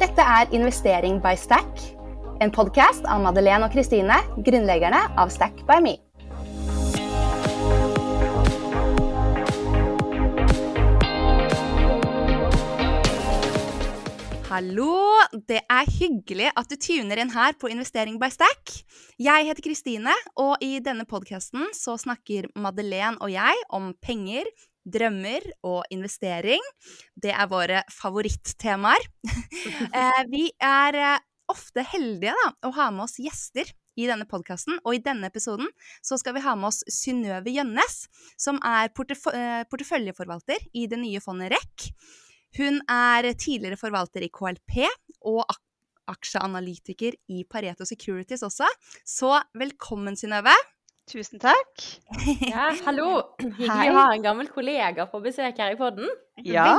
Dette er Investering by Stack, en podkast av Madeleine og Kristine, grunnleggerne av Stack by Me. Hallo! Det er hyggelig at du tuner inn her på Investering by Stack. Jeg heter Kristine, og i denne podkasten snakker Madeleine og jeg om penger, drømmer og investering. Det er våre favorittemaer. Eh, vi er eh, ofte heldige da, å ha med oss gjester i denne podkasten, og i denne episoden så skal vi ha med oss Synnøve Gjønnes, som er portef eh, porteføljeforvalter i det nye fondet REC. Hun er tidligere forvalter i KLP og aksjeanalytiker i Pareto Securities også. Så velkommen, Synnøve. Tusen takk. Ja, hallo. Hyggelig å ha en gammel kollega på besøk her i podden. Ja.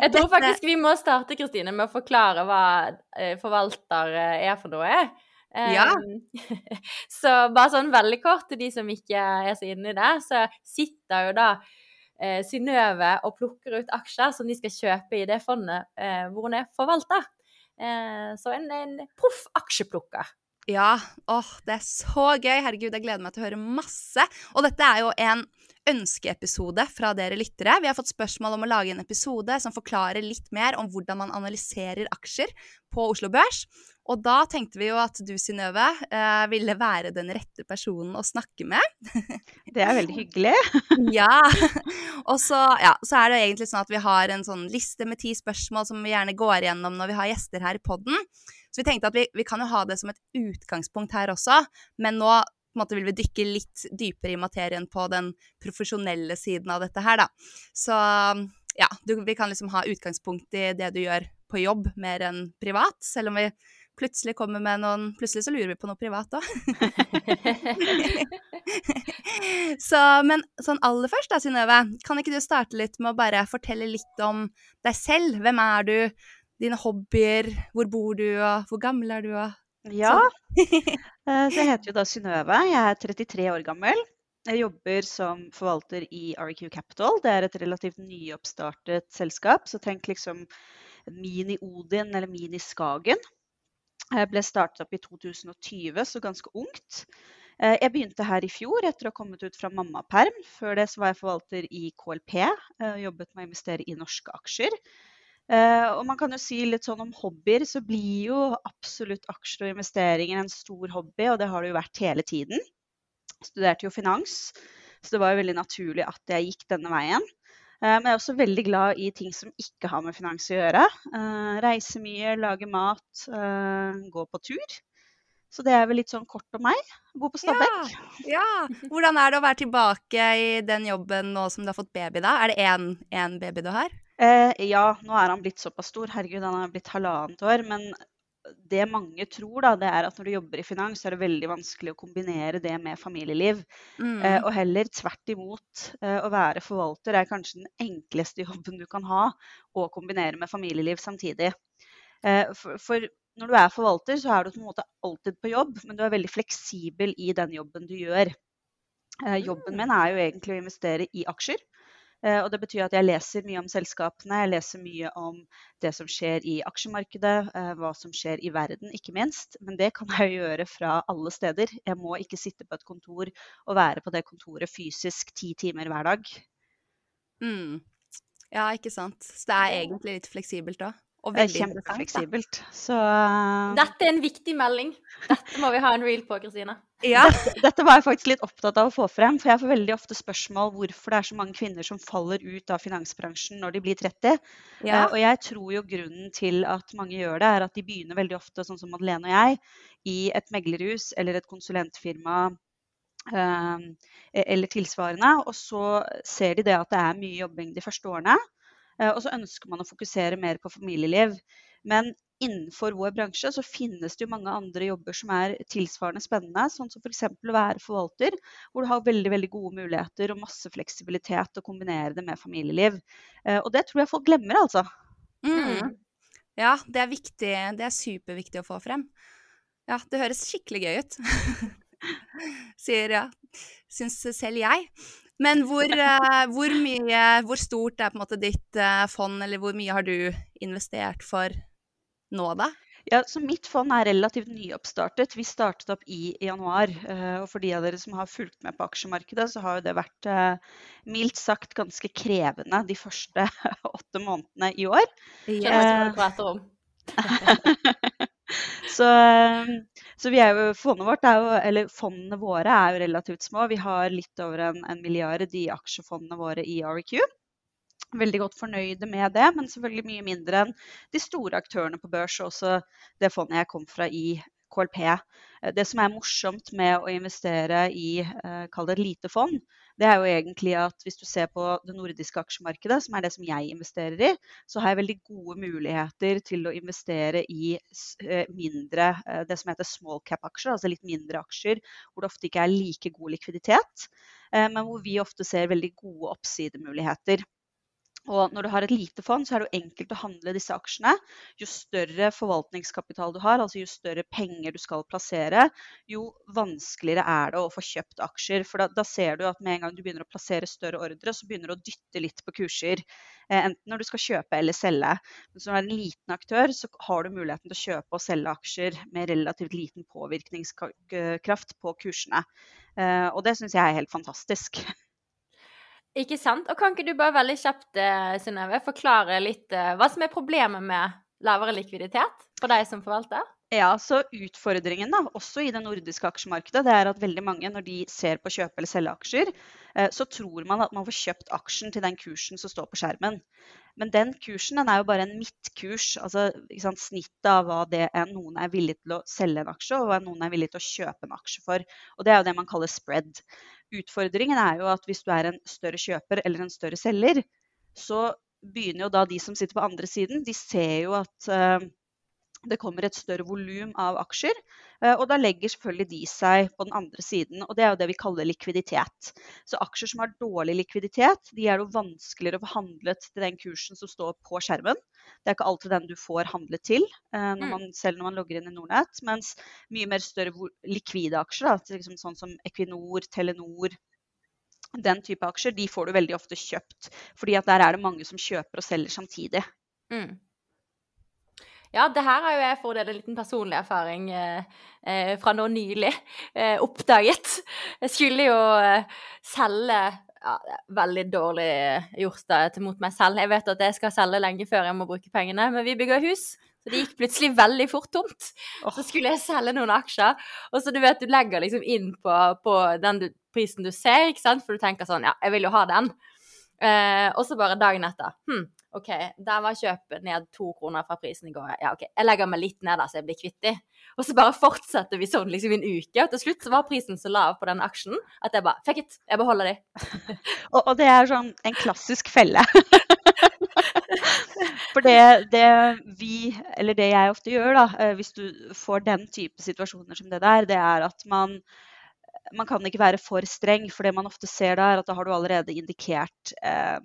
Jeg tror faktisk vi må starte Kristine, med å forklare hva eh, forvalter eh, er for noe. Ja. så bare sånn veldig kort til de som ikke er så inne i det, så sitter jo da eh, Synnøve og plukker ut aksjer som de skal kjøpe i det fondet eh, hvor hun er forvalter. Eh, så en, en proff aksjeplukker. Ja, åh, det er så gøy. Herregud, jeg gleder meg til å høre masse. Og dette er jo en ønskeepisode fra dere lyttere. Vi har fått spørsmål om å lage en episode som forklarer litt mer om hvordan man analyserer aksjer på Oslo Børs. Og da tenkte vi jo at du, Synnøve, eh, ville være den rette personen å snakke med. det er veldig hyggelig. ja. Og så, ja, så, er det egentlig sånn at vi har en sånn liste med ti spørsmål som vi gjerne går igjennom når vi har gjester her i poden. Så vi tenkte at vi, vi, kan jo ha det som et utgangspunkt her også, men nå måte, vil vi dykke litt dypere i materien på den profesjonelle siden av dette her, da. Så ja, du, vi kan liksom ha utgangspunkt i det du gjør på jobb, mer enn privat, selv om vi plutselig kommer med noen Plutselig så lurer vi på noe privat òg. så, men sånn aller først da, Synnøve, kan ikke du starte litt med å bare fortelle litt om deg selv? Hvem er du? Dine hobbyer? Hvor bor du, og hvor gammel er du? Og ja, eh, så jeg heter jo da Synnøve. Jeg er 33 år gammel. Jeg jobber som forvalter i RQ Capital. Det er et relativt nyoppstartet selskap. Så tenk liksom Mini-Odin eller Mini-Skagen. Jeg ble startet opp i 2020, så ganske ungt. Eh, jeg begynte her i fjor etter å ha kommet ut fra mammaperm. Før det var jeg forvalter i KLP, eh, jobbet med å investere i norske aksjer. Eh, og man kan jo si litt sånn om hobbyer, så blir jo absolutt aksjer og investeringer en stor hobby, og det har det jo vært hele tiden. Studerte jo finans, så det var jo veldig naturlig at jeg gikk denne veien. Eh, men jeg er også veldig glad i ting som ikke har med finans å gjøre. Eh, reise mye, lage mat, gå på tur. Så det er vel litt sånn kort om meg. Bo på Stabekk. Ja, ja, Hvordan er det å være tilbake i den jobben nå som du har fått baby, da? Er det én baby du har? Eh, ja, nå er han blitt såpass stor. Herregud, han er blitt halvannet år. Men det mange tror, da, det er at når du jobber i finans, så er det veldig vanskelig å kombinere det med familieliv. Mm. Eh, og heller tvert imot. Eh, å være forvalter er kanskje den enkleste jobben du kan ha å kombinere med familieliv samtidig. Eh, for, for, når du er forvalter, så er du på en måte alltid på jobb, men du er veldig fleksibel i den jobben du gjør. Eh, jobben min er jo egentlig å investere i aksjer. Eh, og det betyr at jeg leser mye om selskapene, jeg leser mye om det som skjer i aksjemarkedet, eh, hva som skjer i verden, ikke minst. Men det kan jeg gjøre fra alle steder. Jeg må ikke sitte på et kontor og være på det kontoret fysisk ti timer hver dag. Mm. Ja, ikke sant. Så det er egentlig litt fleksibelt òg. Og veldig kjempefleksibelt. Så Dette er en viktig melding. Dette må vi ha en reel på, Kristine. Ja. Dette, dette, var jeg faktisk litt opptatt av å få frem. For jeg får veldig ofte spørsmål hvorfor det er så mange kvinner som faller ut av finansbransjen når de blir 30. Ja. Uh, og jeg tror jo grunnen til at mange gjør det, er at de begynner veldig ofte, sånn som Madeleine og jeg, i et meglerhus eller et konsulentfirma uh, eller tilsvarende. Og så ser de det at det er mye jobbing de første årene. Eh, og så ønsker man å fokusere mer på familieliv. Men innenfor vår bransje så finnes det jo mange andre jobber som er tilsvarende spennende. Sånn som f.eks. å være forvalter, hvor du har veldig veldig gode muligheter og masse fleksibilitet å kombinere det med familieliv. Eh, og det tror jeg folk glemmer, altså. Mm. Ja, det er viktig. Det er superviktig å få frem. Ja, det høres skikkelig gøy ut. Sier ja. Syns selv jeg. Men hvor, eh, hvor, mye, hvor stort er på en måte ditt eh, fond, eller hvor mye har du investert for nå, da? Ja, så Mitt fond er relativt nyoppstartet. Vi startet opp i januar. eh, Og for de av dere som har fulgt med på aksjemarkedet, så har jo det vært mildt sagt ganske krevende de første åtte månedene i år. Skjønner ikke hva du prater om. så, så vi er jo, fondet vårt er jo, eller fondene våre er jo relativt små. Vi har litt over en, en milliard i aksjefondene våre i REQ. Veldig godt fornøyde med det, men selvfølgelig mye mindre enn de store aktørene på børs, og også det fondet jeg kom fra i KLP. Det som er morsomt med å investere i eh, kall det et lite fond, det er jo egentlig at hvis du ser på det nordiske aksjemarkedet, som er det som jeg investerer i, så har jeg veldig gode muligheter til å investere i eh, mindre, eh, det som heter small cap-aksjer, altså litt mindre aksjer hvor det ofte ikke er like god likviditet, eh, men hvor vi ofte ser veldig gode oppsidemuligheter. Og når du har et lite fond, så er det jo enkelt å handle disse aksjene. Jo større forvaltningskapital du har, altså jo større penger du skal plassere, jo vanskeligere er det å få kjøpt aksjer. For da, da ser du at med en gang du begynner å plassere større ordre, så begynner du å dytte litt på kurser. Eh, enten når du skal kjøpe eller selge. Men som er en liten aktør, så har du muligheten til å kjøpe og selge aksjer med relativt liten påvirkningskraft på kursene. Eh, og det syns jeg er helt fantastisk. Ikke sant? Og kan ikke du bare veldig kjapt, eh, Synnøve, forklare litt eh, hva som er problemet med lavere likviditet for deg som forvalter? Ja, så Utfordringen da, også i det nordiske aksjemarkedet det er at veldig mange når de ser på kjøpe eller selge aksjer, eh, så tror man at man får kjøpt aksjen til den kursen som står på skjermen. Men den kursen den er jo bare en midtkurs, altså sant, snittet av hva det er noen er villig til å selge en aksje, og hva noen er villig til å kjøpe en aksje for. Og Det er jo det man kaller spread. Utfordringen er jo at hvis du er en større kjøper eller en større selger, så begynner jo da de som sitter på andre siden, de ser jo at eh, det kommer et større volum av aksjer, eh, og da legger selvfølgelig de seg på den andre siden. og Det er jo det vi kaller likviditet. Så aksjer som har dårlig likviditet, de er jo vanskeligere å få handlet til den kursen som står på skjermen. Det er ikke alltid den du får handlet til, eh, når Mm. man, selv når man logger inn i Nordnett. Mens mye mer større likvide aksjer, da, liksom sånn som Equinor, Telenor, den type aksjer, de får du veldig ofte kjøpt. fordi at der er det mange som kjøper og selger samtidig. Mm. Ja, det her har jo jeg for en liten personlig erfaring eh, eh, fra nå nylig eh, oppdaget. Jeg skulle jo eh, selge ja, Veldig dårlig gjort da, mot meg selv. Jeg vet at jeg skal selge lenge før jeg må bruke pengene, men vi bygger hus. Så det gikk plutselig veldig fort tomt. Så skulle jeg selge noen aksjer, og så du vet, du legger liksom inn på, på den du, prisen du ser, ikke sant, for du tenker sånn, ja, jeg vil jo ha den. Eh, og så bare dagen etter. Hm, OK, der var kjøpet ned to kroner fra prisen i går. Ja, OK, jeg legger meg litt ned da, så jeg blir kvitt de. Og så bare fortsetter vi sånn liksom en uke, og til slutt så var prisen så lav på den aksjen at jeg bare Fuck it, jeg beholder de. Og, og det er sånn en klassisk felle. For det, det vi, eller det jeg ofte gjør, da, eh, hvis du får den type situasjoner som det der, det er at man man kan ikke være for streng, for det man ofte ser da, er at da har du allerede indikert eh,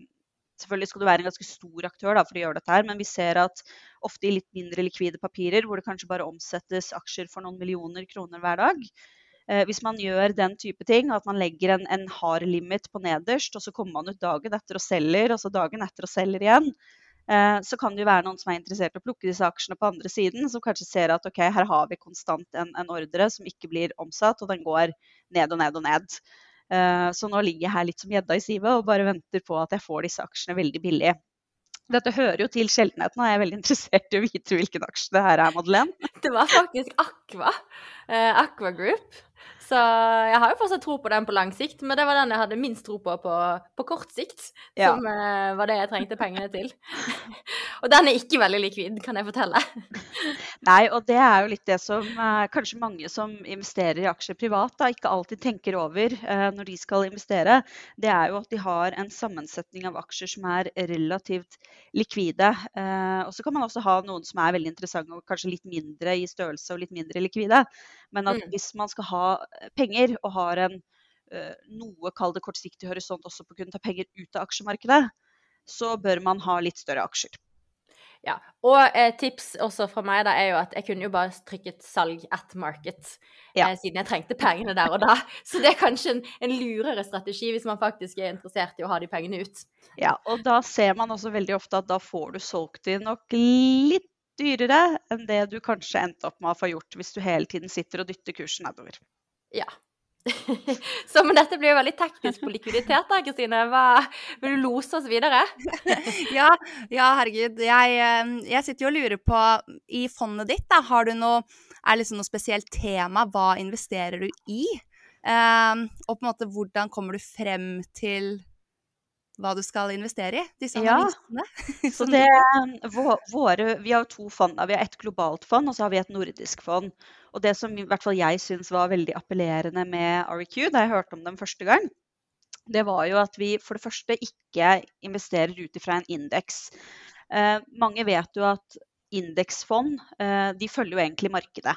Selvfølgelig skal du være en ganske stor aktør da, for å gjøre dette, her, men vi ser at ofte i litt mindre likvide papirer, hvor det kanskje bare omsettes aksjer for noen millioner kroner hver dag, Eh, hvis man gjør den type ting, at man legger en, en hard limit på nederst, og så kommer man ut dagen etter og selger, og så dagen etter og selger igjen, eh, så kan det jo være noen som er interessert i å plukke disse aksjene på andre siden, som kanskje ser at ok, her har vi konstant en, en ordre som ikke blir omsatt, og den går ned og ned og ned. Eh, så nå ligger jeg her litt som gjedda i sivet og bare venter på at jeg får disse aksjene veldig billig. Dette hører jo til sjeldenheten, og jeg er veldig interessert i å vite hvilken aksje det her er, Madeleine. Det var faktisk Aqua. Eh, Aqua Group. Så jeg har jo fortsatt tro på den på lang sikt, men det var den jeg hadde minst tro på på, på kort sikt. Ja. Som uh, var det jeg trengte pengene til. og den er ikke veldig likvid, kan jeg fortelle. Nei, og det er jo litt det som uh, kanskje mange som investerer i aksjer privat, da, ikke alltid tenker over uh, når de skal investere. Det er jo at de har en sammensetning av aksjer som er relativt likvide. Og så kan man også ha noen som er veldig interessante og kanskje litt mindre i størrelse og litt mindre likvide. Men at Mm. hvis man skal ha penger og har en eh, noe, kall det kortsiktig horisont også på å kunne ta penger ut av aksjemarkedet, så bør man ha litt større aksjer. Ja, og eh, tips også fra meg da er jo at jeg kunne jo bare trykket salg at market, Ja. eh, siden jeg trengte pengene der og da. Så det er kanskje en, en lurere strategi hvis man faktisk er interessert i å ha de pengene ut. Ja, og da ser man også veldig ofte at da får du solgt de nok litt dyrere enn det du kanskje endte opp med å få gjort hvis du hele tiden sitter og dytter kursen nedover. Ja. Så men dette blir jo veldig teknisk på likviditet da, Kristine. Hva, vil du lose oss videre? Ja, ja herregud. Jeg, eh, jeg sitter jo og lurer på I fondet ditt, da, har du noe Er liksom noe spesielt tema? Hva investerer du i? Um, og på en måte hvordan kommer du frem til hva du skal investere i? Disse Ja. Så det, våre, vi har to fond. Vi har et globalt fond og så har vi et nordisk fond. Og det som i hvert fall jeg syns var veldig appellerende med REQ da jeg hørte om dem første gang, det var jo at vi for det første ikke investerer ut ifra en indeks. Eh, mange vet jo at indeksfond eh, de følger jo egentlig markedet.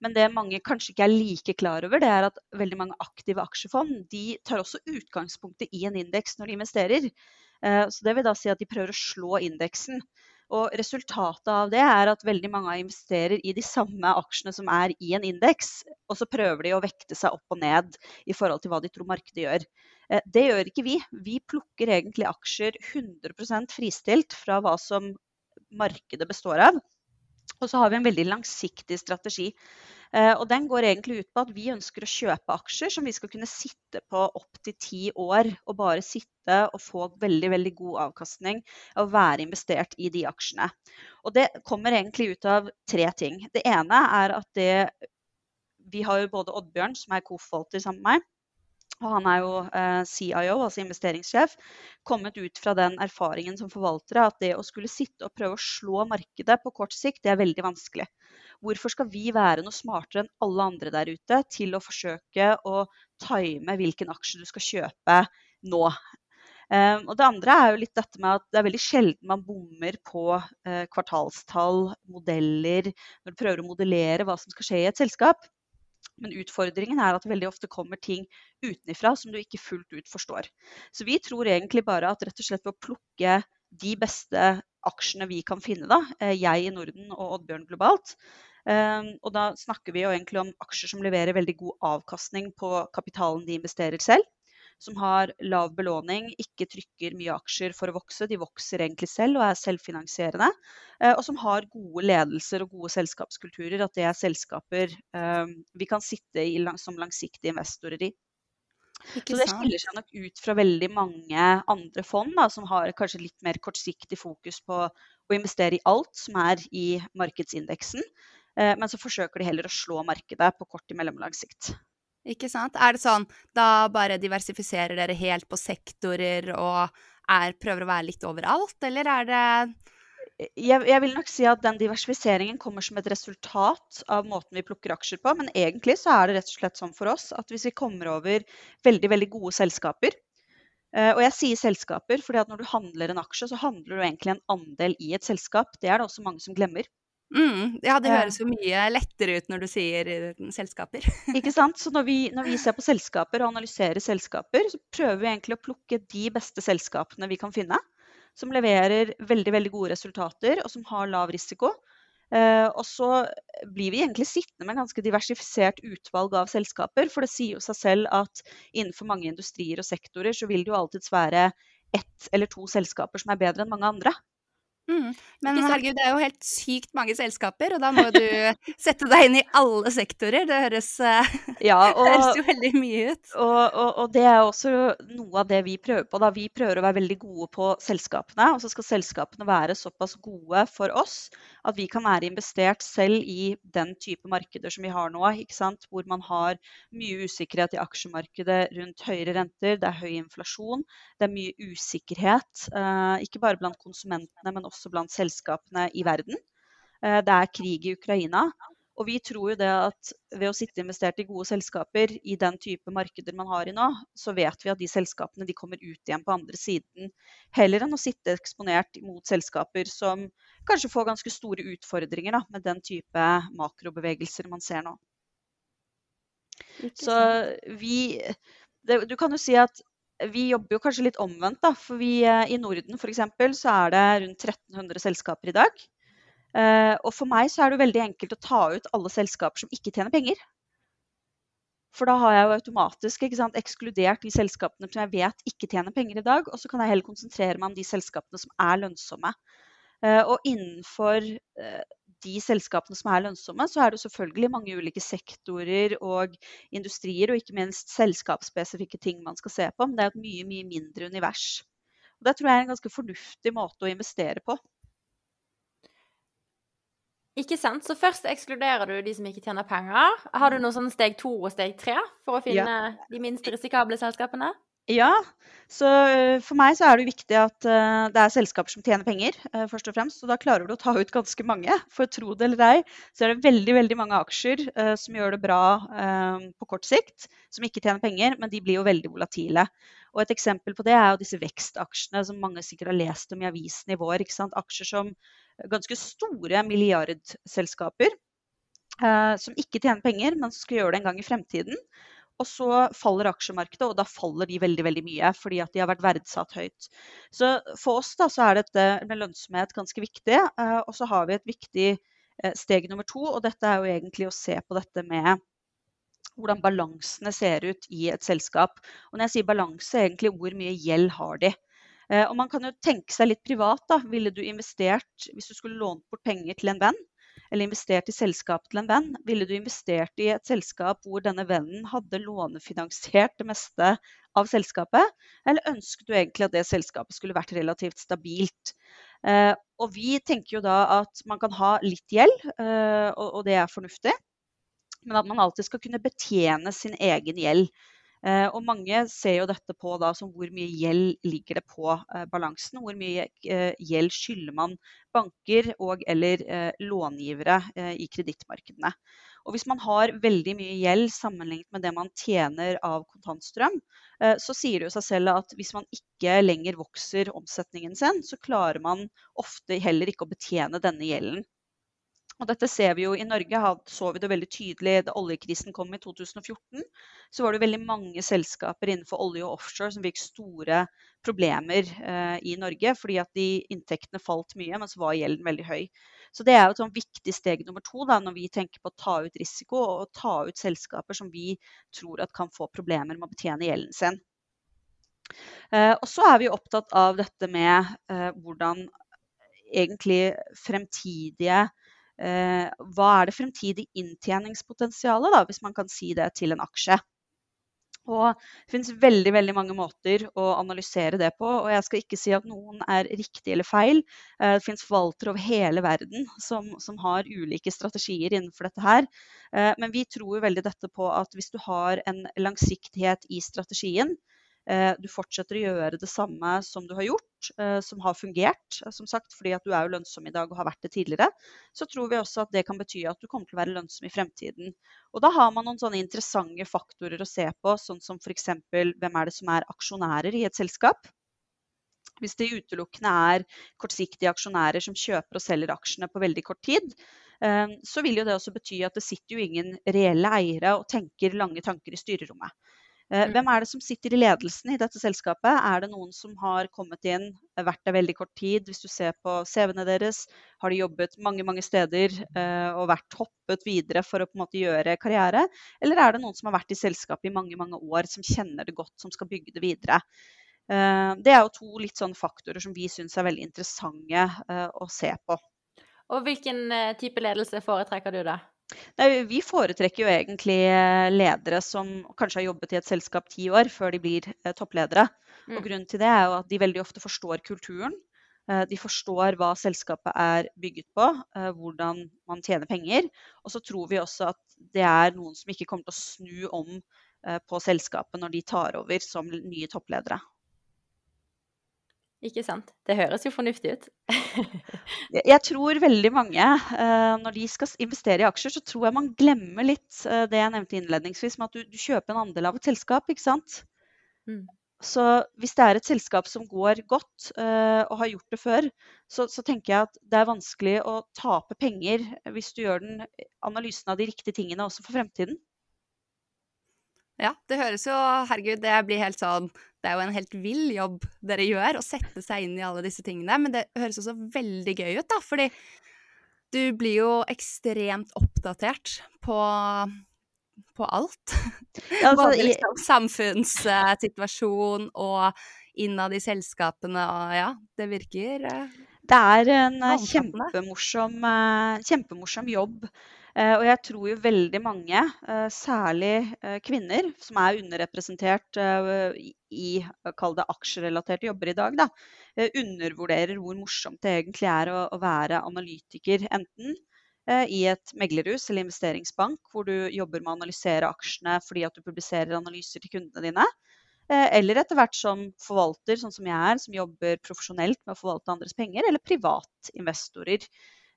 Men det mange kanskje ikke er like klar over, det er at veldig mange aktive aksjefond de tar også utgangspunktet i en indeks når de investerer. Eh, så det vil da si at de prøver å slå indeksen. Og resultatet av det er at veldig mange investerer i de samme aksjene som er i en indeks, og så prøver de å vekte seg opp og ned i forhold til hva de tror markedet gjør. Eh, Det gjør ikke vi. Vi plukker egentlig aksjer 100% fristilt fra hva som markedet består av. Og så har vi en veldig langsiktig strategi. Eh, Og den går egentlig ut på at vi ønsker å kjøpe aksjer som vi skal kunne sitte på opptil ti år og bare sitte og få veldig veldig god avkastning og være investert i de aksjene. Og det kommer egentlig ut av tre ting. Det ene er at det Vi har jo både Oddbjørn, som er co-forvalter sammen med meg, og han er jo eh, CIO, altså investeringssjef, kommet ut fra den erfaringen som forvaltere at det å skulle sitte og prøve å slå markedet på kort sikt, det er veldig vanskelig. Hvorfor skal vi være noe smartere enn alle andre der ute til å forsøke å time hvilken aksje du skal kjøpe nå? Um, og det andre er jo litt dette med at det er veldig sjelden man bommer på eh, kvartalstall, modeller, når du prøver å modellere hva som skal skje i et selskap. Men utfordringen er at veldig ofte kommer ting utenifra som du ikke fullt ut forstår. Så vi tror egentlig bare at rett og slett ved å plukke de beste aksjene vi kan finne, da, eh, jeg i Norden og Oddbjørn globalt. eh, Og da snakker vi jo egentlig om aksjer som leverer veldig god avkastning på kapitalen de investerer selv. Som har lav belåning, ikke trykker mye aksjer for å vokse. De vokser egentlig selv og er selvfinansierende. eh, Og som har gode ledelser og gode selskapskulturer. At det er selskaper eh, vi kan sitte i som langsiktige investorer i. Ikke Så det skiller seg nok ut fra veldig mange andre fond da, som har kanskje litt mer kortsiktig fokus på å investere i alt som er i markedsindeksen. Eh, Men så forsøker de heller å slå markedet på kort og mellomlang sikt. Ikke sant? Er det sånn da bare diversifiserer dere helt på sektorer og er, prøver å være litt overalt, eller er det Jeg, jeg vil nok si at den diversifiseringen kommer som et resultat av måten vi plukker aksjer på. Men egentlig så er det rett og slett sånn for oss at hvis vi kommer over veldig, veldig gode selskaper eh, Og jeg sier selskaper fordi at når du handler en aksje, så handler du egentlig en andel i et selskap. Det er det også mange som glemmer. Mm, Ja, det høres jo mye lettere ut når du sier eh, selskaper. Ikke sant? Så når vi, når vi ser på selskaper og analyserer selskaper, så prøver vi egentlig å plukke de beste selskapene vi kan finne. Som leverer veldig veldig gode resultater, og som har lav risiko. Eh, og så blir vi egentlig sittende med en ganske diversifisert utvalg av selskaper. For det sier jo seg selv at innenfor mange industrier og sektorer så vil det jo alltids være ett eller to selskaper som er bedre enn mange andre. Mm. Men herregud, det er jo helt sykt mange selskaper, og da må du sette deg inn i alle sektorer. Det høres, ja, og, det høres jo veldig mye ut. Og, og, og det er også noe av det vi prøver på. Da. Vi prøver å være veldig gode på selskapene. Og så skal selskapene være såpass gode for oss at vi kan være investert selv i den type markeder som vi har nå. Hvor man har mye usikkerhet i aksjemarkedet rundt høyere renter, det er høy inflasjon, det er mye usikkerhet. Eh, ikke bare blant konsumentene, men også blant selskapene i verden. Eh, det er krig i Ukraina. Og vi tror jo det at ved å sitte investert i gode selskaper i den type markeder man har i nå, så vet vi at de selskapene de kommer ut igjen på andre siden. Heller enn å sitte eksponert mot selskaper som kanskje får ganske store utfordringer da, med den type makrobevegelser man ser nå. Så vi det, Du kan jo si at vi jobber jo kanskje litt omvendt, da. For vi, eh, i Norden f.eks. så er det rundt 1300 selskaper i dag. Eh, og for meg så er det jo veldig enkelt å ta ut alle selskaper som ikke tjener penger. For da har jeg jo automatisk sant, ekskludert de selskapene som jeg vet ikke tjener penger i dag. Og så kan jeg heller konsentrere meg om de selskapene som er lønnsomme. Eh, og innenfor de selskapene som er lønnsomme, så er det selvfølgelig mange ulike sektorer og industrier, og ikke minst selskapsspesifikke ting man skal se på. Men det er et mye, mye mindre univers. Og Det tror jeg er en ganske fornuftig måte å investere på. Ikke sant. Så først ekskluderer du de som ikke tjener penger. Har du noe sånn steg to og steg tre for å finne ja. de minst risikable selskapene? Ja, så eh, for meg så er det viktig at uh, det er selskaper som tjener penger, uh, først og fremst. Og da klarer du å ta ut ganske mange. For tro det eller ei, så er det veldig veldig mange aksjer som gjør det bra på kort sikt, som ikke tjener penger, men de blir jo veldig volatile. Og et eksempel på det er jo disse vekstaksjene som mange sikkert har lest om i avisen i vår. ikke sant? Aksjer som ganske store milliardselskaper. som ikke tjener penger, men som skal gjøre det en gang i fremtiden. Og så faller aksjemarkedet, og da faller de veldig veldig mye fordi at de har vært verdsatt høyt. Så for oss da, så er dette med lønnsomhet ganske viktig. Eh, og så har vi et viktig eh, steg nummer to, og dette er jo egentlig å se på dette med hvordan balansene ser ut i et selskap. Og når jeg sier balanse, egentlig hvor mye gjeld har de. Eh, og man kan jo tenke seg litt privat. da, Ville du investert, hvis du skulle lånt bort penger til en venn, eller investert i selskapet til en venn, ville du investert i et selskap hvor denne vennen hadde lånefinansiert det meste av selskapet, eller ønsket du egentlig at det selskapet skulle vært relativt stabilt? Eh, og vi tenker jo da at man kan ha litt gjeld, eh, og, og det er fornuftig, men at man alltid skal kunne betjene sin egen gjeld. Eh, og mange ser jo dette på da som hvor mye gjeld ligger det på eh, balansen. Hvor mye eh, gjeld skylder man banker og eller långivere i kredittmarkedene. Og hvis man har veldig mye gjeld sammenlignet med det man tjener av kontantstrøm, så sier det jo seg selv at hvis man ikke lenger vokser omsetningen sin, så klarer man ofte heller ikke å betjene denne gjelden. Og dette ser vi jo i Norge, så vi det veldig tydelig da oljekrisen kom i 2014. Så var det veldig mange selskaper innenfor olje og offshore som fikk store problemer eh, i Norge fordi at de inntektene falt mye, men så var gjelden veldig høy. Så det er jo et sånn viktig steg nummer to da, når vi tenker på å ta ut risiko og ta ut selskaper som vi tror at kan få problemer med å betjene gjelden sin. Eh, og så er vi opptatt av dette med eh, hvordan egentlig fremtidige eh, hva er det fremtidige inntjeningspotensialet, da, hvis man kan si det til en aksje. Og Det finnes veldig veldig mange måter å analysere det på. og Jeg skal ikke si at noen er riktig eller feil. Eh, det finnes forvaltere over hele verden som, som, har ulike strategier innenfor dette her. Eh, men vi tror veldig dette på at hvis du har en langsiktighet i strategien, Eh, du fortsetter å gjøre det samme som du har gjort, eh, som har fungert, eh, som sagt, fordi at du er jo lønnsom i dag og har vært det tidligere, så tror vi også at det kan bety at du kommer til å være lønnsom i fremtiden. Og da har man noen sånne interessante faktorer å se på, sånn som f.eks. hvem er det som er aksjonærer i et selskap. Hvis det utelukkende er kortsiktige aksjonærer som kjøper og selger aksjene på veldig kort tid, så vil jo det også bety at det sitter jo ingen reelle eiere og tenker lange tanker i styrerommet. Eh, mm. Hvem er det som sitter i ledelsen i dette selskapet? Er det noen som har kommet inn, vært der veldig kort tid? Hvis du ser på CV-ene deres, har de jobbet mange mange steder eh, og vært hoppet videre for å på en måte gjøre karriere? Eller er det noen som har vært i selskapet i mange mange år, som kjenner det godt, som skal bygge det videre? Eh, det er jo to litt sånne faktorer som vi syns er veldig interessante å se på. Og hvilken type ledelse foretrekker du da? Nei, vi foretrekker jo egentlig eh, ledere som kanskje har jobbet i et selskap ti år før de blir eh, toppledere. Mm. Og grunnen til det er jo at de veldig ofte forstår kulturen. Eh, de forstår hva selskapet er bygget på, hvordan man tjener penger. Og så tror vi også at det er noen som ikke kommer til å snu om på selskapet når de tar over som nye toppledere. Ikke sant. Det høres jo fornuftig ut. jeg tror veldig mange, eh, når de skal investere i aksjer, så tror jeg man glemmer litt eh, det jeg nevnte innledningsvis, med at du, du kjøper en andel av et selskap, ikke sant. Mm. Så hvis det er et selskap som går godt uh, og har gjort det før, så, så, tenker jeg at det er vanskelig å tape penger hvis du gjør den analysen av de riktige tingene også for fremtiden. Ja, det høres jo Herregud, det blir helt sånn Det er jo en helt vill jobb dere gjør, å sette seg inn i alle disse tingene. Men det høres også veldig gøy ut, da, fordi du blir jo ekstremt oppdatert på på alt. Ja, altså, Både i, liksom samfunnssituasjon og innad i selskapene og ja, det virker eh, det er en eh, kjempemorsom, eh, kjempemorsom jobb. Eh, Og jeg tror jo veldig mange, eh, særlig eh, kvinner, som er underrepresentert i- kall det aksjerelaterte jobber i dag, da, undervurderer hvor morsomt det egentlig er å, være analytiker. Enten i et meglerhus eller investeringsbank, hvor du jobber med å analysere aksjene fordi at du publiserer analyser til kundene dine. Eller etter hvert som forvalter, sånn som jeg er, som jobber profesjonelt med å forvalte andres penger, eller privatinvestorer.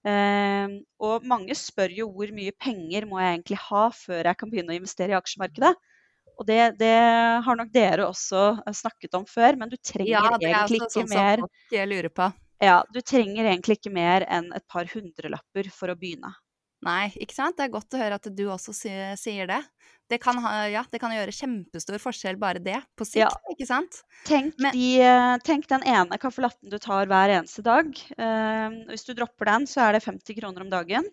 Eh, og mange spør jo hvor mye penger må jeg egentlig ha før jeg kan begynne å investere i aksjemarkedet. Og det, det har nok dere også eh, snakket om før, men du trenger Ja, egentlig også ikke sånn mer eh, lurer på. ja, du trenger egentlig ikke mer enn et par hundrelapper for å begynne. Nei, ikke sant? Det er godt å høre at du også sier, det. Det kan, ha, ja, det kan gjøre kjempestor forskjell, bare det, på sikt, Ja. ikke sant? Tenk, Men- de, tenk den ene caffè latten du tar hver eneste dag. Uh, hvis du dropper den, så er det 50 kroner om dagen.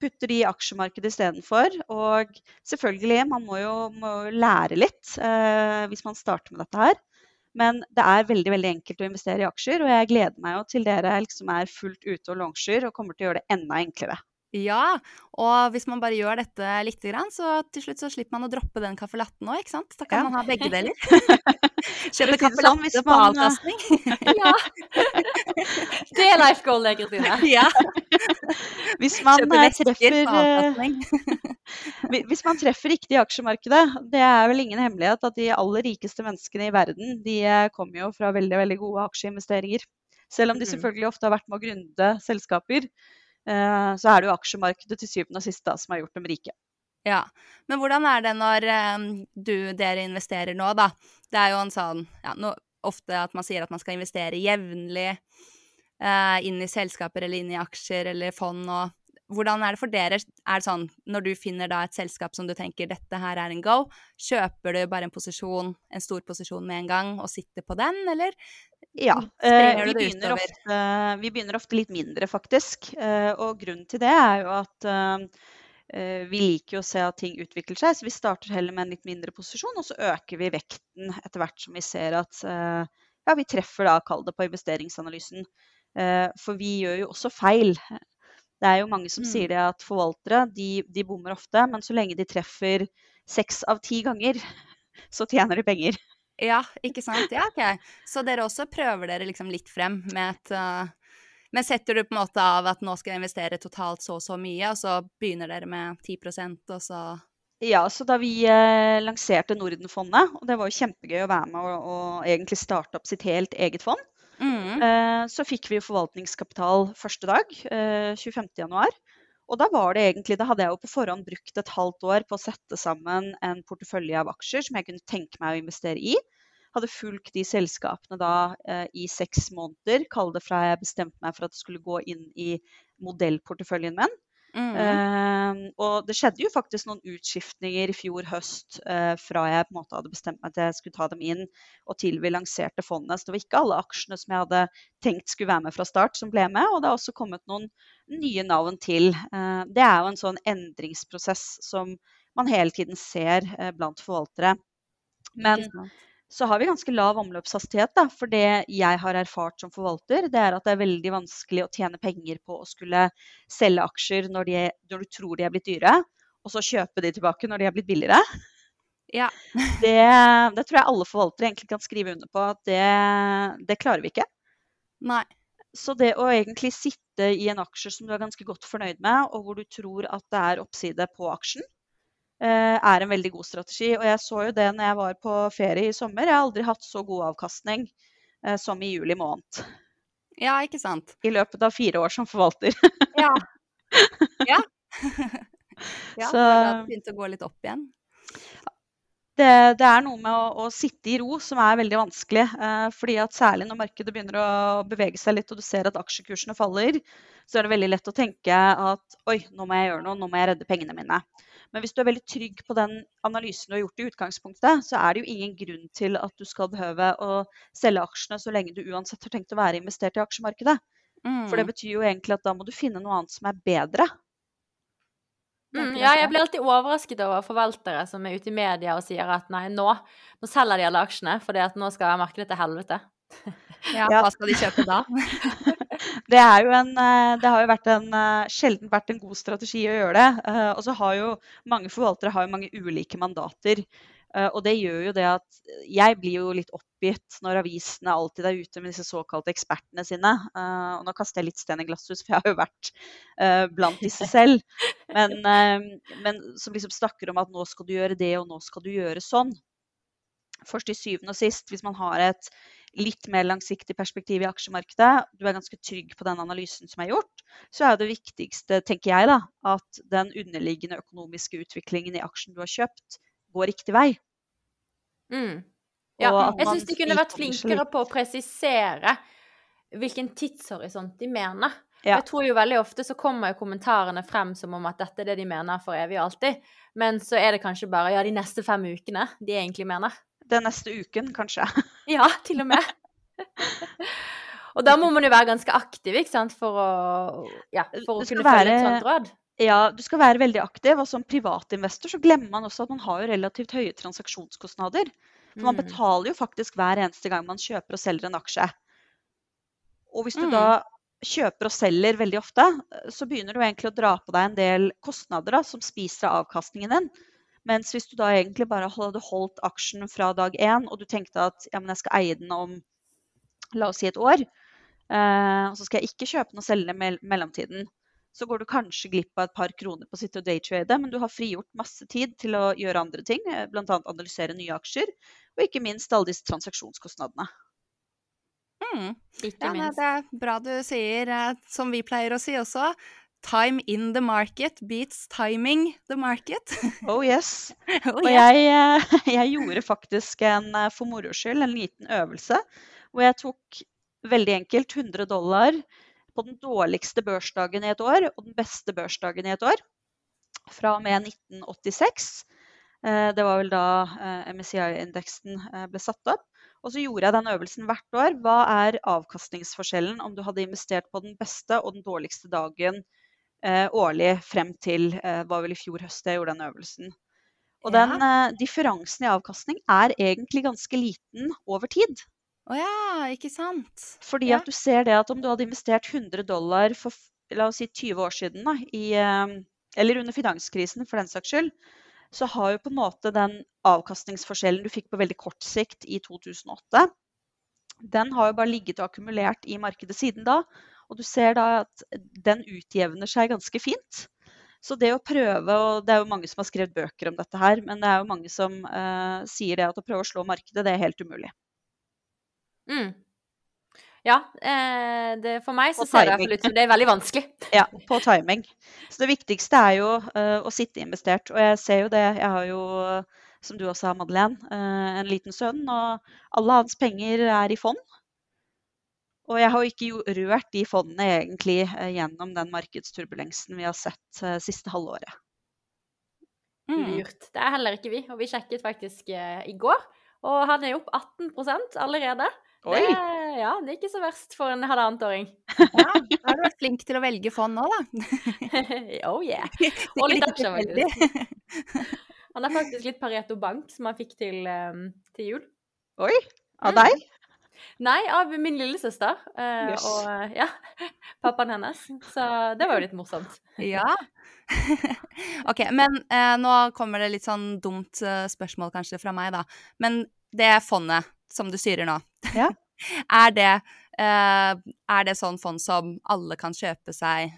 Putter de i aksjemarkedet istedenfor. Og selvfølgelig, man må jo, må lære litt uh, hvis man starter med dette her. Men det er veldig veldig enkelt å investere i aksjer, og jeg gleder meg jo til dere liksom er fullt ute og longer og kommer til å gjøre det enda enklere. Ja, og hvis man bare gjør dette lite grann, så til slutt så slipper man å droppe den caffè latten òg, ikke sant? Da kan Ja. man ha begge deler. Kjøpe caffè sånn, latte på man, eh, avkastning. Ja. Det er life goal, Kristine. ja, Hvis man eh, treffer eh, avkastning. Hvi- Hvis man treffer riktig i aksjemarkedet, det er vel ingen hemmelighet at de aller rikeste menneskene i verden, de kommer jo fra veldig, veldig gode aksjeinvesteringer. Selv om de Mm. selvfølgelig ofte har vært med å grunde selskaper, så er det jo aksjemarkedet til syvende og sist som har gjort dem rike. Ja, men hvordan er det når eh, du, dere investerer nå, da? Det er jo en sånn, ja, no, ofte at man sier at man skal investere jevnlig eh, inn i selskaper eller inn i aksjer eller fond og hvordan er det for dere? Er det sånn når du finner da et selskap som du tenker dette her er en go, kjøper du bare en posisjon, en stor posisjon med en gang og sitter på den, eller? Ja, Sprer eh, vi, begynner ofte, vi begynner ofte litt mindre, faktisk. Eh, og grunnen til det er jo at eh, eh, vi liker jo å se at ting utvikler seg, så vi starter heller med en litt mindre posisjon, og så øker vi vekten etter hvert som vi ser at eh, ja, vi treffer da, kall det på investeringsanalysen. Eh, for vi gjør jo også feil. Det er jo mange som Mm. sier det at forvaltere de, de bommer ofte, men så lenge de treffer seks av ti ganger, så tjener de penger. Ja, ikke sant? Ja, ok. Så dere også prøver dere liksom litt frem med et uh, Men setter du på en måte av at nå skal jeg investere totalt så og så mye, og så begynner dere med 10% og så Ja, så da vi eh, lanserte Nordenfondet, og det var jo kjempegøy å være med og, og egentlig starte opp sitt helt eget fond, mm. eh, så fikk vi jo forvaltningskapital første dag, eh, 25.1. Og da var det egentlig, da hadde jeg jo på forhånd brukt et halvt år på å sette sammen en portefølje av aksjer som jeg kunne tenke meg å investere i. Hadde fulgt de selskapene da eh, i seks måneder, kall det fra jeg bestemte meg for at det skulle gå inn i modellporteføljen min. Mm. Eh, og det skjedde jo faktisk noen utskiftninger i fjor høst uh, fra jeg på en måte hadde bestemt meg til jeg skulle ta dem inn, og til vi lanserte fondet. Så det var ikke alle aksjene som jeg hadde tenkt skulle være med fra start, som ble med. Og det har også kommet noen nye navn til. Uh, det er jo en sånn endringsprosess som man hele tiden ser uh, blant forvaltere. Men? Så har vi ganske lav omløpshastighet. Da, for det jeg har erfart som forvalter, det er at det er veldig vanskelig å tjene penger på å skulle selge aksjer når, de, når du tror de er blitt dyre, og så kjøpe de tilbake når de er blitt billigere. Ja. Det, det tror jeg alle forvaltere egentlig kan skrive under på at det, det klarer vi ikke. Nei. Så det å egentlig sitte i en aksje som du er ganske godt fornøyd med, og hvor du tror at det er oppside på aksjen, er en veldig god strategi. Og jeg så jo det når jeg var på ferie i sommer. Jeg har aldri hatt så god avkastning eh, som i juli måned. Ja, ikke sant? I løpet av fire år som forvalter. Ja. Ja. ja, Så- så da det å gå litt opp igjen. Det, det er noe med å, å sitte i ro som er veldig vanskelig. Eh, fordi at Særlig når markedet begynner å bevege seg litt og du ser at aksjekursene faller, så er det veldig lett å tenke at oi, nå må jeg gjøre noe, nå må jeg redde pengene mine. Men hvis du er veldig trygg på den analysen du har gjort i utgangspunktet, så er det jo ingen grunn til at du skal behøve å selge aksjene så lenge du uansett har tenkt å være investert i aksjemarkedet. For det Mm. betyr jo egentlig at da må du finne noe annet som er bedre. Mm, ja, jeg blir alltid overrasket over forvaltere som er ute i media og sier at nei, nå, nå selger de alle aksjene fordi at nå skal markedet til helvete. Ja, Ja. hva skal de kjøpe da? Det, en, eh, det har jo vært en, eh, sjelden vært en god strategi å gjøre det. Eh, Og så har jo mange forvaltere har jo mange ulike mandater. Og det gjør jo det at jeg blir jo litt oppgitt når avisene alltid er ute med disse såkalte ekspertene sine. Og nå kaster jeg litt stein i glasshus, for jeg har jo vært blant disse selv. Men, men som liksom snakker om at nå skal du gjøre det, og nå skal du gjøre sånn. først til syvende og sist, hvis man har et litt mer langsiktig perspektiv i aksjemarkedet, du er ganske trygg på den analysen som er gjort, så er det viktigste, tenker jeg, da, at den underliggende økonomiske utviklingen i aksjen du har kjøpt, går riktig vei. Mm. Ja, jeg syns de kunne vært flinkere på å presisere hvilken tidshorisont de mener. Ja. Jeg tror jo veldig ofte så kommer jo kommentarene frem som om at dette er det de mener for evig og alltid, men så er det kanskje bare ja, de neste fem ukene de egentlig mener. Den neste uken, kanskje. Ja, til og med. og da må man jo være ganske aktiv, ikke sant, for å, ja, for å kunne være, følge et sånt råd. Ja, du skal være veldig aktiv, og som privatinvestor så glemmer man også at man har jo relativt høye transaksjonskostnader. For man Mm. betaler jo faktisk hver eneste gang man kjøper og selger en aksje. Og hvis du Mm. da kjøper og selger veldig ofte, så begynner du egentlig å dra på deg en del kostnader da, som spiser av avkastningen din. Mens hvis du da egentlig bare hadde holdt aksjen fra dag én, og du tenkte at ja, men jeg skal eie den om la oss si et år, eh, og så skal jeg ikke kjøpe den og selge den i mell- mellomtiden, så går du kanskje glipp av et par kroner på å sitte og daytrade, men du har frigjort masse tid til å gjøre andre ting, eh, bl.a. analysere nye aksjer, og ikke minst alle disse transaksjonskostnadene. Mm. Ikke Ja, nei, det er bra du sier, eh, som vi pleier å si også. Time in the market beats timing the market. Oh yes. oh, Og jeg, eh, jeg gjorde faktisk en, eh, for moro skyld en liten øvelse hvor jeg tok veldig enkelt 100 dollar på den dårligste børsdagen i et år og den beste børsdagen i et år. Fra og med 1986. Eh, Det var vel da MSCI-indeksen ble satt opp. Og så gjorde jeg den øvelsen hvert år. Hva er avkastningsforskjellen om du hadde investert på den beste og den dårligste dagen årlig frem til eh, var vel i fjor høst jeg gjorde den øvelsen. Og Ja. den eh, differansen i avkastning er egentlig ganske liten over tid. Å ja, ikke sant? Fordi Ja. at du ser det at om du hadde investert 100 dollar for la oss si 20 år siden, da, i, eh, eller under finanskrisen for den saks skyld, så har jo på en måte den avkastningsforskjellen du fikk på veldig kort sikt i 2008, den har jo bare ligget og akkumulert i markedet siden da. Og du ser da at den utjevner seg ganske fint. Så det å prøve, og det er jo mange som har skrevet bøker om dette her, men det er jo mange som uh, sier det at å prøve å slå markedet, det er helt umulig. Mm. Ja, eh, det, for meg så ser det timing. fall ut som det er veldig vanskelig. Ja, på timing. Så det viktigste er jo uh, å sitte investert. Og jeg ser jo det, jeg har jo, som du også har, Madeleine, uh, en liten sønn, og alle hans penger er i fond. Og jeg har ikke rørt de fondene egentlig eh, gjennom den markedsturbulensen vi har sett eh, siste halvåret. Mm. Lurt. Det er heller ikke vi. Og vi sjekket faktisk eh, i går, og han er opp 18% allerede. Oi! Det, ja, det er ikke så verst for en halvannetåring. Ja, da har du vært flink til å velge fond nå, da. oh yeah. Og litt aksjer, faktisk. Han er faktisk litt Pareto Bank som han fikk til, til jul. Oi! Av Mm. deg? Nei, av min lillesøster eh, yes. og eh, ja, pappaen hennes. Så det var jo litt morsomt. Ja. OK, men eh, nå kommer det litt sånn dumt eh, spørsmål kanskje fra meg, da. Men det fondet som du styrer nå, Ja. er, det, eh, er det sånn fond som alle kan kjøpe seg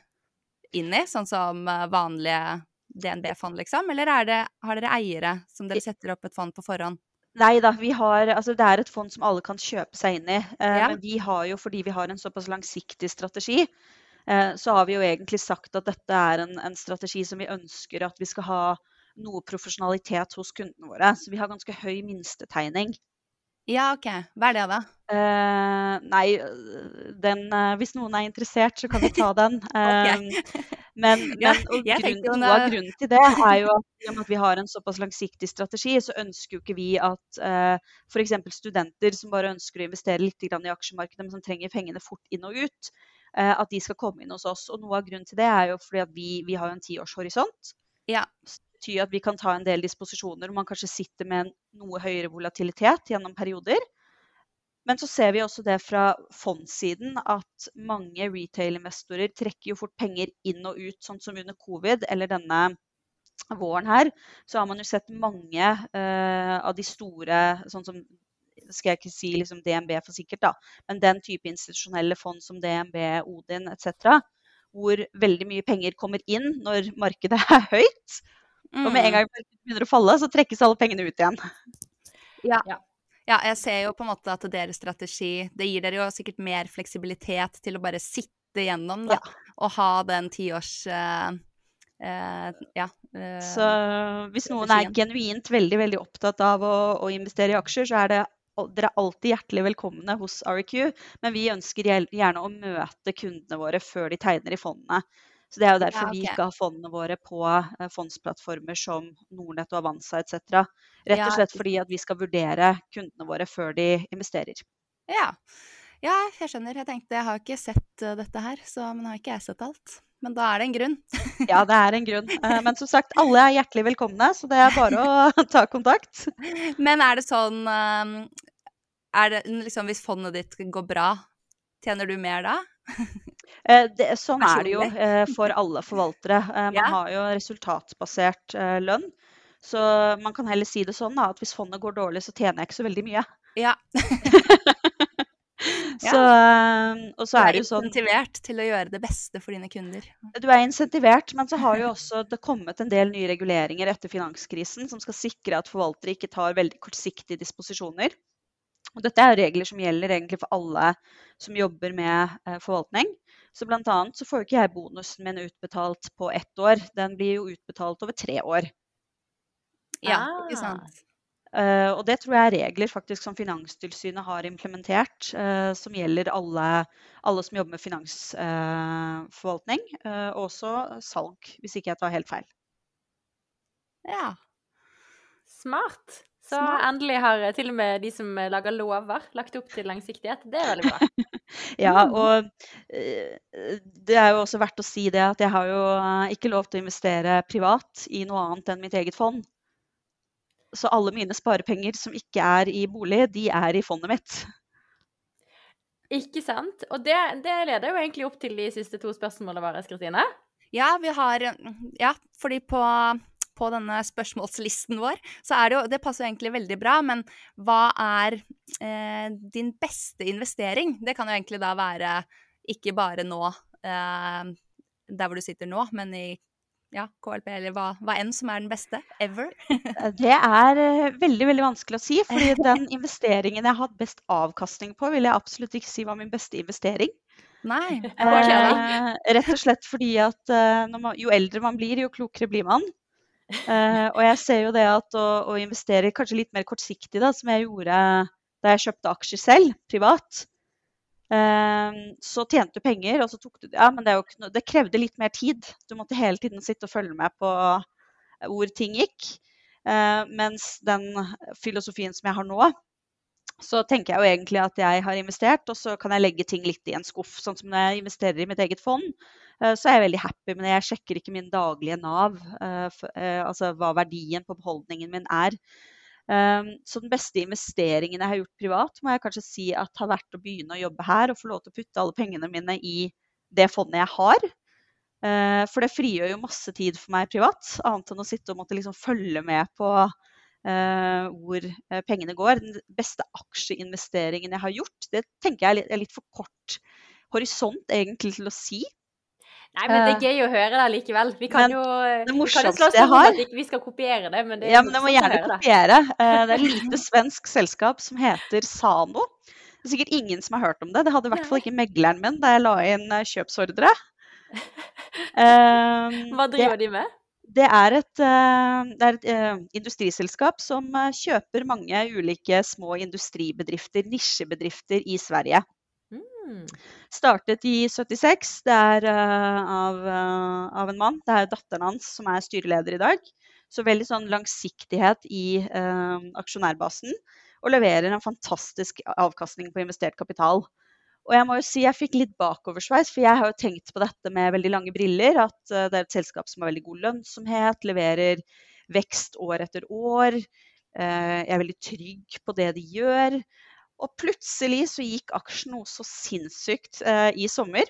inn i? Sånn som eh, vanlige DNB-fond, liksom? Eller er det, har dere eiere som dere setter opp et fond på forhånd? Nei da, vi har, altså det er et fond som alle kan kjøpe seg inn i. Eh, Ja. Men vi har jo, fordi vi har en såpass langsiktig strategi, eh, så har vi jo egentlig sagt at dette er en, en strategi som vi ønsker at vi skal ha noe profesjonalitet hos kundene våre. Så vi har ganske høy minstetegning. Ja, OK. Hva er det, da? Eh, nei, den, eh, hvis noen er interessert, så kan vi ta den. Eh, Men, Ja, men jo noe av grunnen til det er jo at, at vi har en såpass langsiktig strategi, så ønsker jo ikke vi at uh, f.eks. studenter som bare ønsker å investere litt grann i aksjemarkedet, men som trenger pengene fort inn og ut, eh, at de skal komme inn hos oss. Og noe av grunnen til det er jo fordi at vi, vi har en tiårshorisont. Ja. Det betyr at vi kan ta en del disposisjoner hvor man kanskje sitter med en noe høyere volatilitet gjennom perioder. Men så ser vi også det fra fondssiden at mange retail-investorer trekker jo fort penger inn og ut, sånn som under covid eller denne våren her. Så har man jo sett mange eh, av de store, sånn som skal jeg ikke si liksom DNB for sikkert, da, men den type institusjonelle fond som DNB, Odin etc., hvor veldig mye penger kommer inn når markedet er høyt. Og med en Mm. gang markedet begynner å falle, så trekkes alle pengene ut igjen. Ja. Ja. Ja, jeg ser jo på en måte at deres strategi Det gir dere jo sikkert mer fleksibilitet til å bare sitte gjennom, da. Og ha den tiårs uh, uh, Ja. Uh, Så hvis noen er genuint veldig veldig opptatt av å, å investere i aksjer, så er det dere er alltid hjertelig velkomne hos REQ. Men vi ønsker gjerne å møte kundene våre før de tegner i fondene. Så Det er jo derfor Ja, vi ok. ikke har fondene våre på eh, fondsplattformer som Nordnett og Avanza etc. Rett og slett fordi at vi skal vurdere kundene våre før de investerer. Ja. ja, jeg skjønner. Jeg tenkte jeg har ikke sett eh, dette her, så men har ikke jeg sett alt. Men da er det en grunn. Ja, det er en grunn. Eh, Men som sagt, alle er hjertelig velkomne, så det er bare å ta kontakt. Men er det sånn Er det liksom hvis fondet ditt går bra, tjener du mer da? Eh, Det, sånn er det jo eh, for alle forvaltere. Eh, Man har jo resultatbasert lønn. Så man kan heller si det sånn da, at hvis fondet går dårlig, så tjener jeg ikke så veldig mye. Ja. Så, eh, og så Du er det jo sånn insentivert til å gjøre det beste for dine kunder. Du er insentivert, men så har jo også det kommet en del nye reguleringer etter finanskrisen som skal sikre at forvaltere ikke tar veldig kortsiktige disposisjoner. Og dette er regler som gjelder egentlig for alle som jobber med forvaltning. Så blant annet så får jo ikke jeg bonusen min utbetalt på ett år. Den blir jo utbetalt over tre år. Ja, Ah. ikke sant. Uh, og det tror jeg er regler faktisk som Finanstilsynet har implementert, uh, som gjelder alle, alle som jobber med finansforvaltning, uh, og også salg, hvis ikke jeg tar helt feil. Ja. Smart. Så endelig har til og med de som lager lover, lagt opp til langsiktighet. Det er veldig bra. Ja, Mm. og eh, det er jo også verdt å si det at jeg har jo eh, ikke lov til å investere privat i noe annet enn mitt eget fond. Så alle mine sparepenger som ikke er i bolig, de er i fondet mitt. Ikke sant? Og det, det leder jo egentlig opp til de siste to spørsmålene våre, Kristine. Ja, vi har Ja, fordi på, på denne spørsmålslisten vår, så er det jo Det passer jo egentlig veldig bra, men hva er eh, din beste investering? Det kan jo egentlig da være ikke bare nå, eh, der hvor du sitter nå, men i ja, KLP, eller hva, hva enn som er den beste ever. Eh, Det er eh, veldig veldig vanskelig å si, fordi den investeringen jeg har hatt best avkastning på, vil jeg absolutt ikke si var min beste investering. Nei. Eh, rett og slett fordi at eh, man, jo eldre man blir, jo klokere blir man. Eh, og jeg ser jo det at å, å investere kanskje litt mer kortsiktig, da, som jeg gjorde da jeg kjøpte aksjer selv, privat, eh, så tjente du penger, og så tok du Ja, men det, ikke det krevde litt mer tid. Du måtte hele tiden sitte og følge med på hvor ting gikk. Eh, mens den filosofien som jeg har nå, så tenker jeg jo egentlig at jeg har investert, og så kan jeg legge ting litt i en skuff. Sånn som når jeg investerer i mitt eget fond, så er jeg veldig happy det. Jeg sjekker ikke min daglige Nav, eh, eh, altså hva verdien på beholdningen min er. Um, Så den beste investeringen jeg har gjort privat, må jeg kanskje si at har vært å begynne å jobbe her og få lov til å putte alle pengene mine i det fondet jeg har. Eh, For det frigjør jo masse tid for meg privat, annet enn å sitte og måtte liksom følge med på Uh, hvor uh, pengene går. Den beste aksjeinvesteringen jeg har gjort, det tenker jeg er litt, er litt for kort horisont egentlig til å si. Nei, men det er Eh, gøy å høre det likevel. Vi kan men jo, det vi kan morsomste oss jeg har- vi skal kopiere det, men det er Ja, men det må gjerne kopiere. det. Eh, Det er et lite svensk selskap som heter Sano. Det er sikkert ingen som har hørt om det. Det hadde i hvert fall ikke megleren min da jeg la inn eh, kjøpsordre. Hva Hva det, driver de med? det er et, det er et industriselskap som kjøper mange ulike små industribedrifter, nisjebedrifter i Sverige. Startet i 76. Det er uh, av, uh, av, en mann. Det er datteren hans som er styreleder i dag. Så veldig sånn langsiktighet i uh, aksjonærbasen. Og leverer en fantastisk avkastning på investert kapital. Og jeg må jo si jeg fikk litt bakoversveis, for jeg har jo tenkt på dette med veldig lange briller. At det er et selskap som har veldig god lønnsomhet, leverer vekst år etter år. Jeg er veldig trygg på det de gjør. Og plutselig så gikk aksjen noe så sinnssykt eh, i sommer.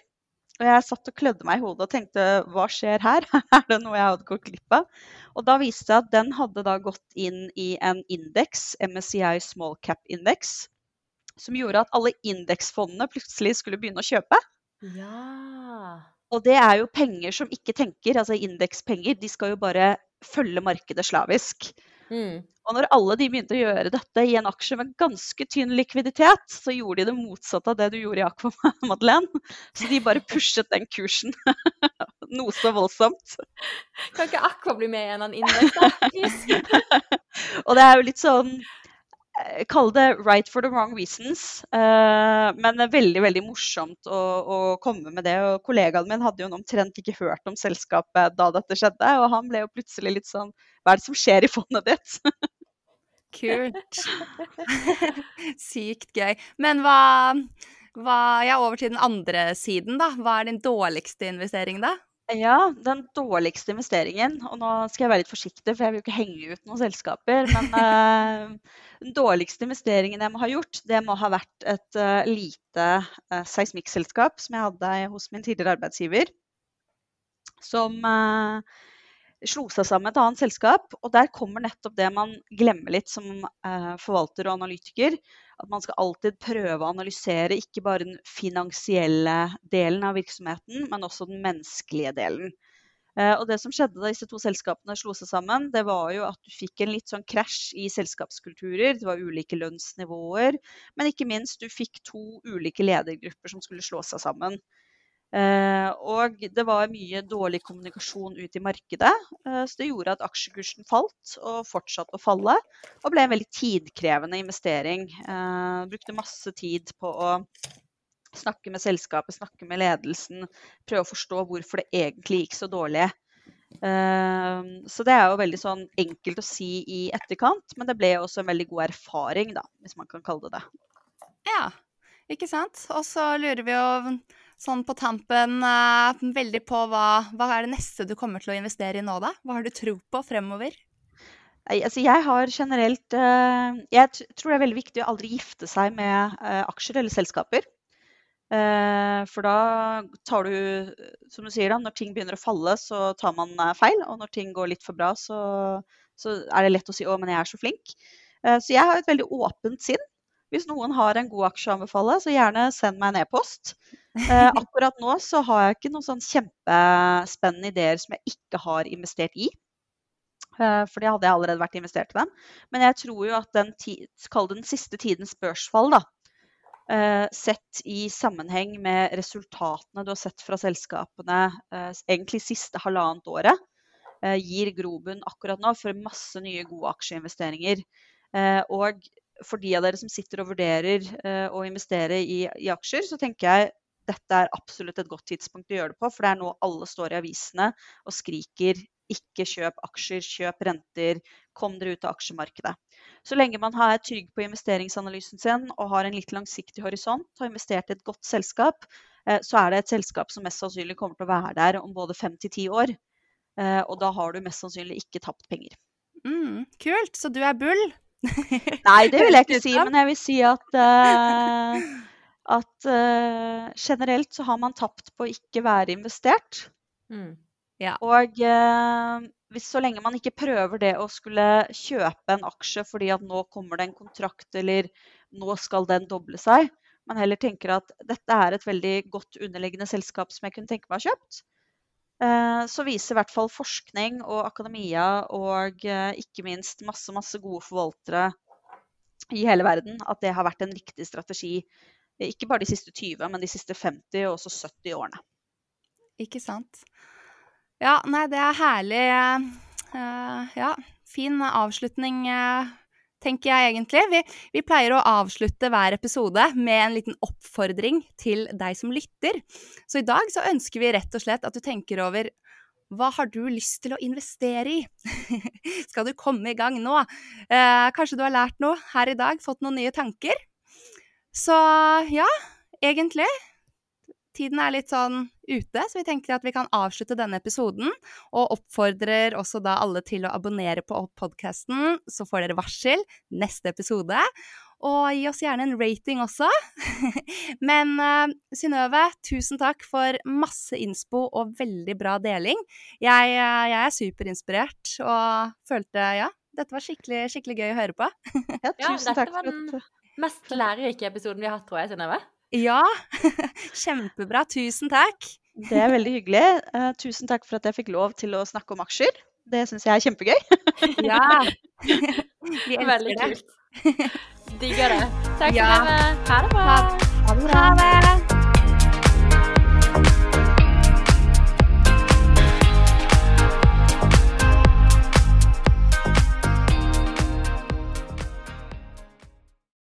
Og jeg satt og klødde meg i hodet og tenkte hva skjer her? er det noe jeg hadde gått glipp av? Og da viste det at den hadde da gått inn i en indeks, MSCI Small Cap Index, som gjorde at alle indeksfondene plutselig skulle begynne å kjøpe. Ja. Og det er jo penger som ikke tenker, altså indekspenger, de skal jo bare følge markedet slavisk. Mm. Og når alle de begynte å gjøre dette i en aksje med ganske tynn likviditet, så gjorde de det motsatte av det du gjorde i Aqua, Madeleine. Så de bare pushet den kursen noe så voldsomt. Kan ikke Aqua bli med i en indeks, da? og det er jo litt sånn Kall det 'right for the wrong reasons'. Uh, men det er veldig veldig morsomt å, å, komme med det. og Kollegaen min hadde jo omtrent ikke hørt om selskapet da dette skjedde. Og han ble jo plutselig litt sånn Hva er det som skjer i fondet ditt? Kult. Sykt gøy. Men hva, hva Ja, over til den andre siden, da. Hva er din dårligste investering, da? Ja, den dårligste investeringen Og nå skal jeg være litt forsiktig, for jeg vil jo ikke henge ut noen selskaper. Men uh, den dårligste investeringen jeg må ha gjort, det må ha vært et uh, lite uh, seismikkselskap som jeg hadde hos min tidligere arbeidsgiver. Som slo seg sammen med et annet selskap. Og der kommer nettopp det man glemmer litt som forvalter og analytiker at man skal alltid prøve å analysere ikke bare den finansielle delen av virksomheten, men også den menneskelige delen. Eh, og det som skjedde da disse to selskapene slo seg sammen, det var jo at du fikk en litt sånn krasj i selskapskulturer. Det var ulike lønnsnivåer. Men ikke minst, du fikk to ulike ledergrupper som skulle slå seg sammen. Eh, og det var mye dårlig kommunikasjon ut i markedet. Eh, så det gjorde at aksjekursen falt og fortsatte å falle. Og ble en veldig tidkrevende investering. Eh, brukte masse tid på å snakke med selskapet, snakke med ledelsen. Prøve å forstå hvorfor det egentlig gikk så dårlig. Så det er jo veldig sånn enkelt å si i etterkant, men det ble også en veldig god erfaring, da, hvis man kan kalle det det. Ja, ikke sant. Og så lurer vi jo sånn på tampen uh, veldig på hva, hva er det neste du kommer til å investere i nå, da? Hva har du tro på fremover? Altså, jeg har generelt uh, Jeg tror det er veldig viktig å aldri gifte seg med uh, aksjer eller selskaper. For da tar du, som du sier, da, når ting begynner å falle, så tar man feil. Og når ting går litt for bra, så, så er det lett å si 'å, men jeg er så flink'. Så jeg har et veldig åpent sinn. Hvis noen har en god aksje å anbefale, så gjerne send meg en e-post. Eh, akkurat nå så har jeg ikke noen sånn kjempespennende ideer som jeg ikke har investert i. Eh, for det hadde jeg allerede vært investert i dem. Men jeg tror jo at den, kall den siste tidens børsfall, da, eh, sett i sammenheng med resultatene du har sett fra selskapene eh, egentlig siste halvannet året, eh, gir grobunn akkurat nå for masse nye gode aksjeinvesteringer. Eh, og for de av dere som sitter og vurderer å investere i, i, aksjer, så tenker jeg dette er absolutt et godt tidspunkt å gjøre det på. For det er nå alle står i avisene og skriker ikke kjøp aksjer, kjøp renter, kom dere ut av aksjemarkedet. Så lenge man er trygg på investeringsanalysen sin og har en litt langsiktig horisont, har investert i et godt selskap, uh, så er det et selskap som mest sannsynlig kommer til å være der om både fem til ti år. Uh, og da har du mest sannsynlig ikke tapt penger. Mm, kult. Så du er bull? Nei, det vil jeg ikke si, men jeg vil si at uh, at uh, generelt så har man tapt på å ikke være investert. Mm. Ja. Og uh, hvis så lenge man ikke prøver det å skulle kjøpe en aksje fordi at nå kommer det en kontrakt, eller nå skal den doble seg, men heller tenker at dette er et veldig godt underliggende selskap som jeg kunne tenke meg å ha kjøpt, uh, så viser i hvert fall forskning og akademia og ikke minst masse, masse gode forvaltere i hele verden at det har vært en riktig strategi. Ikke bare de siste 20, men de siste 50 og også 70 årene. Ikke sant. Ja, nei, det er herlig. Uh, ja, fin avslutning uh, tenker jeg egentlig. Vi, vi, pleier å avslutte hver episode med en liten oppfordring til deg som lytter. Så i dag så ønsker vi rett og slett at du tenker over hva har du lyst til å investere i? Skal du komme i gang nå? Uh, kanskje du har lært noe her i dag, fått noen nye tanker? Så ja, egentlig tiden er litt sånn ute, så vi tenker at vi kan avslutte denne episoden. Og oppfordrer også da alle til å abonnere på podkasten, så får dere varsel neste episode. Og gi oss gjerne en rating også. Men uh, Synnøve, tusen takk for masse innspo og veldig bra deling. Jeg, uh, jeg er superinspirert og følte ja, dette var skikkelig, skikkelig gøy å høre på. ja, tusen ja, takk for at mest lærerike episoden vi har hatt, tror jeg, Synnøve. Ja, kjempebra. Tusen takk. Det er veldig hyggelig. Uh, tusen takk for at jeg fikk lov til å snakke om aksjer. Det syns jeg er kjempegøy. ja. Vi elsker veldig det. kult. Digger det. Takk ja. for det. Ha det bra. Ha, ha det bra. Ha det.